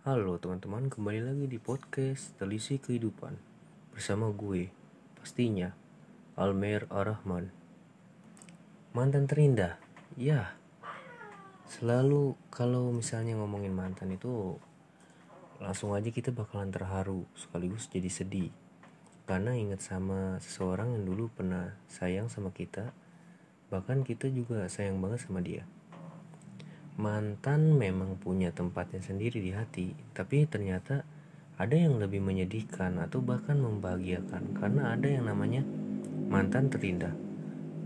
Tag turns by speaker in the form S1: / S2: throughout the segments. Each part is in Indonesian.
S1: Halo teman-teman, kembali lagi di podcast Telisi Kehidupan. Bersama gue, pastinya Almer Arahman Mantan terindah, ya. Selalu kalau misalnya ngomongin mantan itu Langsung aja kita bakalan terharu sekaligus jadi sedih. Karena ingat sama seseorang yang dulu pernah sayang sama kita Bahkan kita juga sayang banget sama dia mantan memang punya tempatnya sendiri di hati, tapi ternyata ada yang lebih menyedihkan atau bahkan membahagiakan karena ada yang namanya mantan terindah.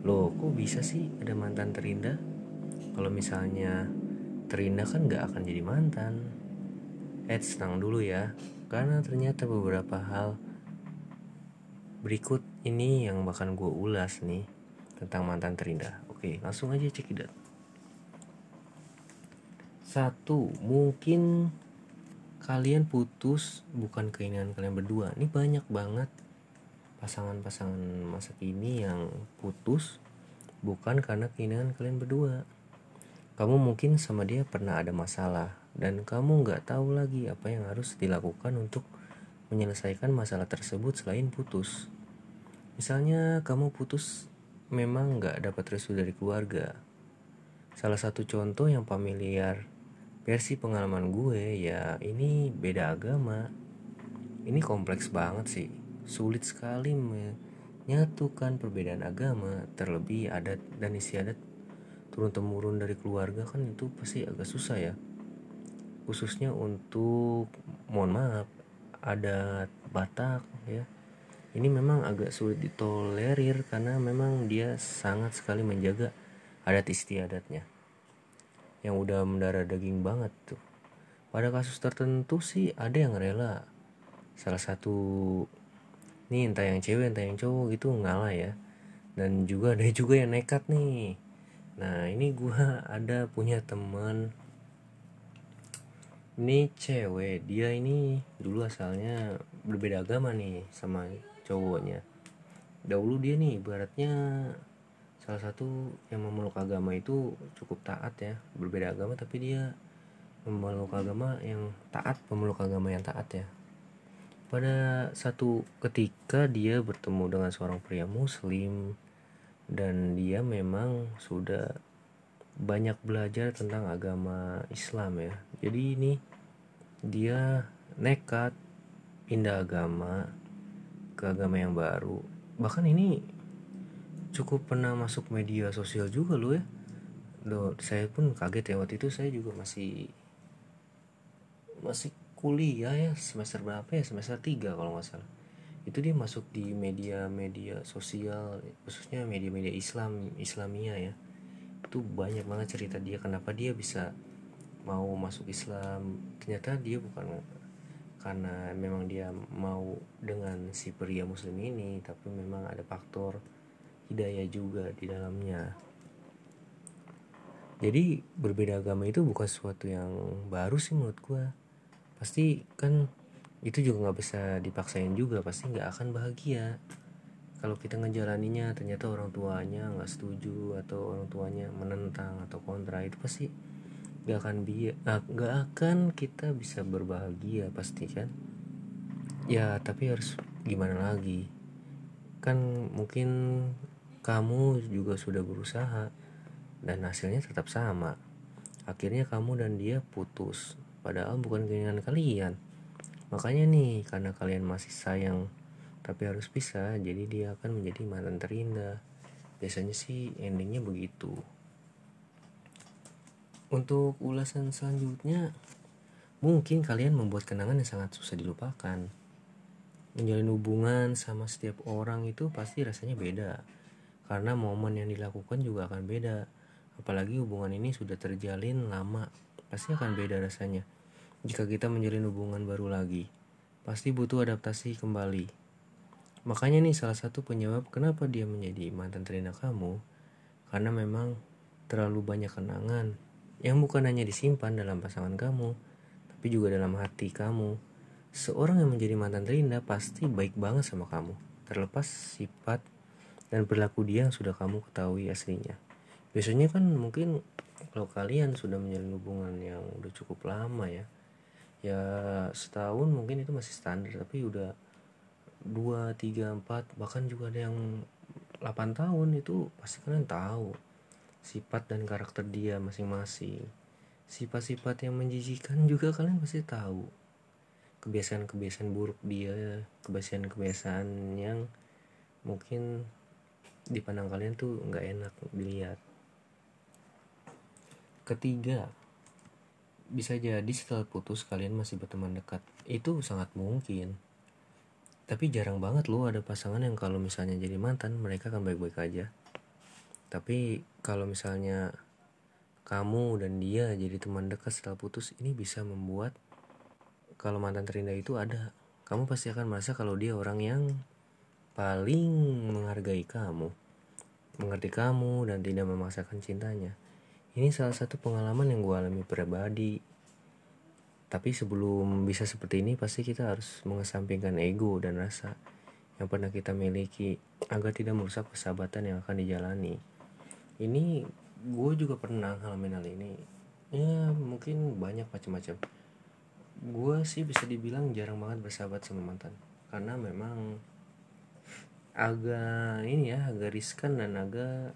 S1: Loh, kok bisa sih ada mantan terindah? Kalau misalnya terindah kan gak akan jadi mantan. Eh, tenang dulu ya, karena ternyata beberapa hal berikut ini yang bahkan gue ulas nih tentang mantan terindah. Oke, langsung aja cekidot. Satu, mungkin kalian putus bukan keinginan kalian berdua. Ini banyak banget pasangan-pasangan masa kini yang putus bukan karena keinginan kalian berdua. Kamu mungkin sama dia pernah ada masalah dan kamu nggak tahu lagi apa yang harus dilakukan untuk menyelesaikan masalah tersebut selain putus. Misalnya kamu putus memang nggak dapat restu dari keluarga. Salah satu contoh yang familiar versi pengalaman gue ya ini beda agama. Ini kompleks banget sih. Sulit sekali menyatukan perbedaan agama terlebih adat dan istiadat turun temurun dari keluarga kan itu pasti agak susah ya. Khususnya untuk mohon maaf adat Batak ya. Ini memang agak sulit ditolerir karena memang dia sangat sekali menjaga adat istiadatnya yang udah mendarah daging banget tuh. Pada kasus tertentu sih ada yang rela. Salah satu nih entah yang cewek entah yang cowok gitu ngalah ya. Dan juga ada juga yang nekat nih. Nah ini gua ada punya teman ini cewek dia ini dulu asalnya berbeda agama nih sama cowoknya dahulu dia nih ibaratnya salah satu yang memeluk agama itu cukup taat ya. Berbeda agama tapi dia memeluk agama yang taat pemeluk agama yang taat ya. Pada satu ketika dia bertemu dengan seorang pria muslim dan dia memang sudah banyak belajar tentang agama Islam ya. Jadi ini dia nekat pindah agama ke agama yang baru. Bahkan ini cukup pernah masuk media sosial juga lo ya. Do, saya pun kaget ya waktu itu saya juga masih masih kuliah ya semester berapa ya? Semester 3 kalau nggak salah. Itu dia masuk di media-media sosial khususnya media-media Islam Islamia ya. Itu banyak banget cerita dia kenapa dia bisa mau masuk Islam. Ternyata dia bukan karena memang dia mau dengan si pria muslim ini tapi memang ada faktor hidayah juga di dalamnya. Jadi berbeda agama itu bukan sesuatu yang baru sih menurut gue pasti kan itu juga nggak bisa dipaksain juga pasti nggak akan bahagia. Kalau kita ngejalaninya ternyata orang tuanya nggak setuju atau orang tuanya menentang atau kontra itu pasti nggak akan biar ah, nggak akan kita bisa berbahagia pasti kan. Ya tapi harus gimana lagi? Kan mungkin kamu juga sudah berusaha dan hasilnya tetap sama. Akhirnya kamu dan dia putus, padahal bukan keinginan kalian. Makanya nih, karena kalian masih sayang tapi harus pisah, jadi dia akan menjadi mantan terindah. Biasanya sih endingnya begitu. Untuk ulasan selanjutnya, mungkin kalian membuat kenangan yang sangat susah dilupakan. Menjalin hubungan sama setiap orang itu pasti rasanya beda karena momen yang dilakukan juga akan beda. Apalagi hubungan ini sudah terjalin lama pasti akan beda rasanya. Jika kita menjalin hubungan baru lagi pasti butuh adaptasi kembali. Makanya nih salah satu penyebab kenapa dia menjadi mantan terindah kamu karena memang terlalu banyak kenangan yang bukan hanya disimpan dalam pasangan kamu tapi juga dalam hati kamu. Seorang yang menjadi mantan terindah pasti baik banget sama kamu terlepas sifat dan perilaku dia yang sudah kamu ketahui aslinya. Biasanya kan mungkin kalau kalian sudah menjalin hubungan yang udah cukup lama ya, ya setahun mungkin itu masih standar tapi udah dua tiga empat bahkan juga ada yang 8 tahun itu pasti kalian tahu sifat dan karakter dia masing-masing sifat-sifat yang menjijikan juga kalian pasti tahu kebiasaan-kebiasaan buruk dia kebiasaan-kebiasaan yang mungkin dipandang kalian tuh nggak enak dilihat. Ketiga bisa jadi setelah putus kalian masih berteman dekat. Itu sangat mungkin. Tapi jarang banget loh ada pasangan yang kalau misalnya jadi mantan mereka akan baik-baik aja. Tapi kalau misalnya kamu dan dia jadi teman dekat setelah putus ini bisa membuat kalau mantan terindah itu ada. Kamu pasti akan merasa kalau dia orang yang paling menghargai kamu mengerti kamu dan tidak memaksakan cintanya. Ini salah satu pengalaman yang gue alami pribadi. Tapi sebelum bisa seperti ini pasti kita harus mengesampingkan ego dan rasa yang pernah kita miliki agar tidak merusak persahabatan yang akan dijalani. Ini gue juga pernah ngalamin hal ini. Ya mungkin banyak macam-macam. Gue sih bisa dibilang jarang banget bersahabat sama mantan. Karena memang agak ini ya agak riskan dan agak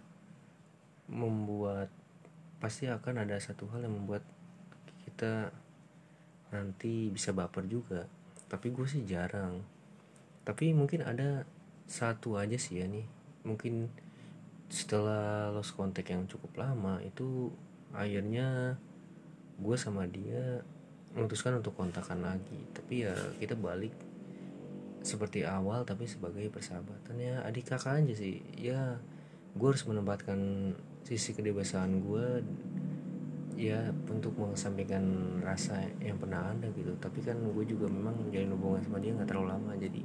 S1: membuat pasti akan ada satu hal yang membuat kita nanti bisa baper juga. Tapi gue sih jarang. Tapi mungkin ada satu aja sih ya nih. Mungkin setelah lost contact yang cukup lama itu akhirnya gue sama dia memutuskan untuk kontakkan lagi. Tapi ya kita balik seperti awal tapi sebagai persahabatan. Ya adik kakak aja sih. Ya gue harus menempatkan sisi kedewasaan gue ya untuk mengesampingkan rasa yang pernah ada gitu. Tapi kan gue juga memang jalin hubungan sama dia nggak terlalu lama jadi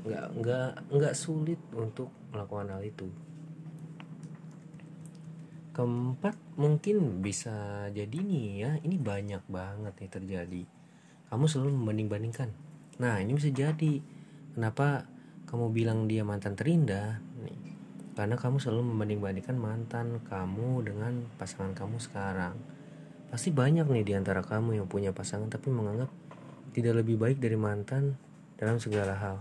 S1: nggak nggak nggak sulit untuk melakukan hal itu. Keempat mungkin bisa jadi nih ya ini banyak banget nih terjadi. Kamu selalu membanding-bandingkan nah ini bisa jadi kenapa kamu bilang dia mantan terindah nih karena kamu selalu membanding-bandingkan mantan kamu dengan pasangan kamu sekarang. Pasti banyak nih di antara kamu yang punya pasangan tapi menganggap tidak lebih baik dari mantan dalam segala hal.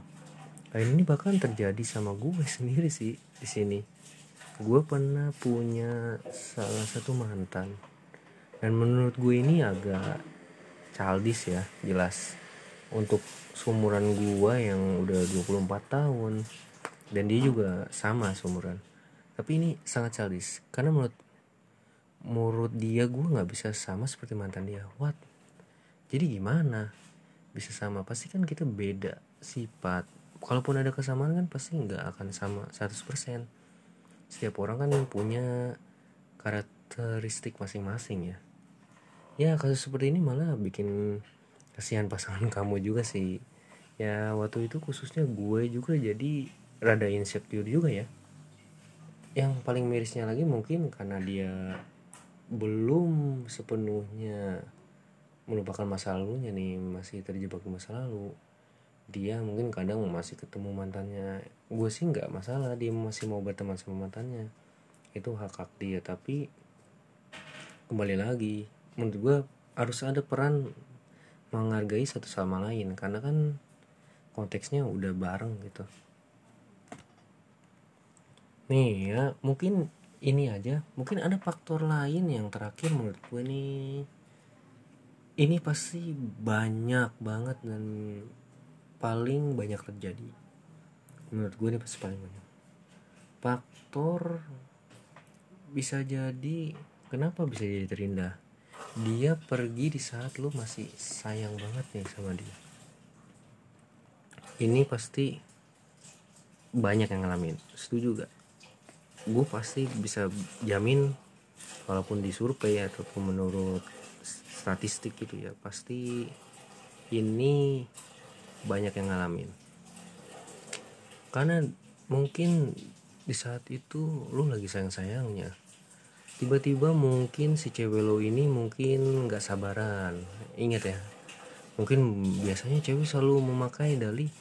S1: Nah, ini bahkan terjadi sama gue sendiri sih di sini. Gue pernah punya salah satu mantan dan menurut gue ini agak childish ya, jelas. Untuk seumuran gue yang udah 24 tahun. Dan dia juga sama seumuran. Tapi ini sangat childish. Karena menurut menurut dia gue nggak bisa sama seperti mantan dia. What? Jadi gimana? Bisa sama? Pasti kan kita beda sifat. Kalaupun ada kesamaan kan pasti nggak akan sama 100% setiap orang kan punya karakteristik masing-masing ya. Ya kasus seperti ini malah bikin kasihan pasangan kamu juga sih. Ya waktu itu khususnya gue juga jadi rada insecure juga ya. Yang paling mirisnya lagi mungkin karena dia belum sepenuhnya melupakan masa lalunya nih masih terjebak di masa lalu. Dia mungkin kadang masih ketemu mantannya. Gue sih nggak masalah dia masih mau berteman sama mantannya. Itu hak hak dia tapi kembali lagi menurut gue harus ada peran menghargai satu sama lain karena kan konteksnya udah bareng gitu. Nih ya mungkin ini aja. Mungkin ada faktor lain yang terakhir menurut gue nih. Ini pasti banyak banget dan paling banyak terjadi. Menurut gue ini pasti paling banyak. Faktor bisa jadi kenapa bisa jadi terindah dia pergi di saat lu masih sayang banget nih sama dia. Ini pasti banyak yang ngalamin. Setuju gak? Gue pasti bisa jamin walaupun di survei ataupun menurut statistik gitu ya pasti ini banyak yang ngalamin. Karena mungkin di saat itu lu lagi sayang-sayangnya tiba-tiba mungkin si cewek lo ini mungkin nggak sabaran. Ingat ya mungkin biasanya cewek selalu memakai dalih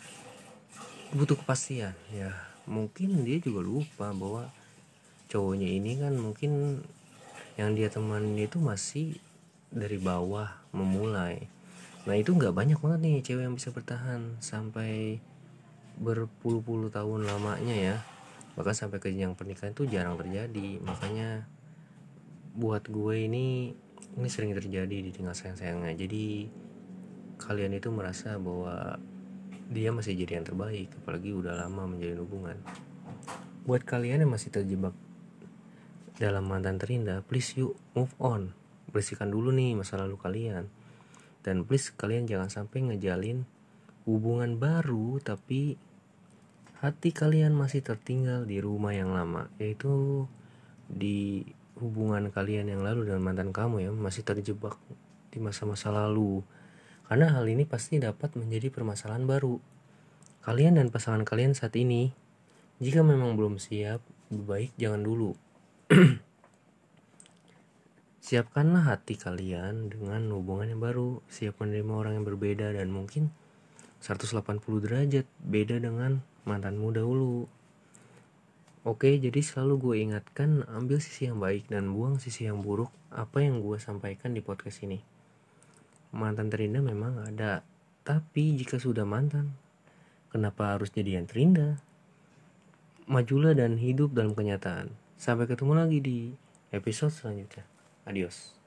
S1: butuh kepastian. Ya mungkin dia juga lupa bahwa cowoknya ini kan mungkin yang dia teman itu masih dari bawah memulai. Nah itu nggak banyak banget nih cewek yang bisa bertahan sampai berpuluh-puluh tahun lamanya ya. Bahkan sampai ke jenjang pernikahan itu jarang terjadi. Makanya buat gue ini ini sering terjadi di tinggal sayang-sayangnya. Jadi kalian itu merasa bahwa dia masih jadi yang terbaik apalagi udah lama menjalin hubungan. Buat kalian yang masih terjebak dalam mantan terindah please yuk move on. Bersihkan dulu nih masa lalu kalian. Dan please kalian jangan sampai ngejalin hubungan baru tapi hati kalian masih tertinggal di rumah yang lama yaitu di hubungan kalian yang lalu dengan mantan kamu ya masih terjebak di masa-masa lalu. Karena hal ini pasti dapat menjadi permasalahan baru. Kalian dan pasangan kalian saat ini jika memang belum siap baik jangan dulu. Siapkanlah hati kalian dengan hubungan yang baru. Siap menerima orang yang berbeda dan mungkin 180 derajat beda dengan mantanmu dahulu Oke, jadi selalu gue ingatkan ambil sisi yang baik dan buang sisi yang buruk apa yang gue sampaikan di podcast ini. Mantan terindah memang ada, tapi jika sudah mantan, kenapa harus jadi yang terindah? Majulah dan hidup dalam kenyataan. Sampai ketemu lagi di episode selanjutnya. Adios.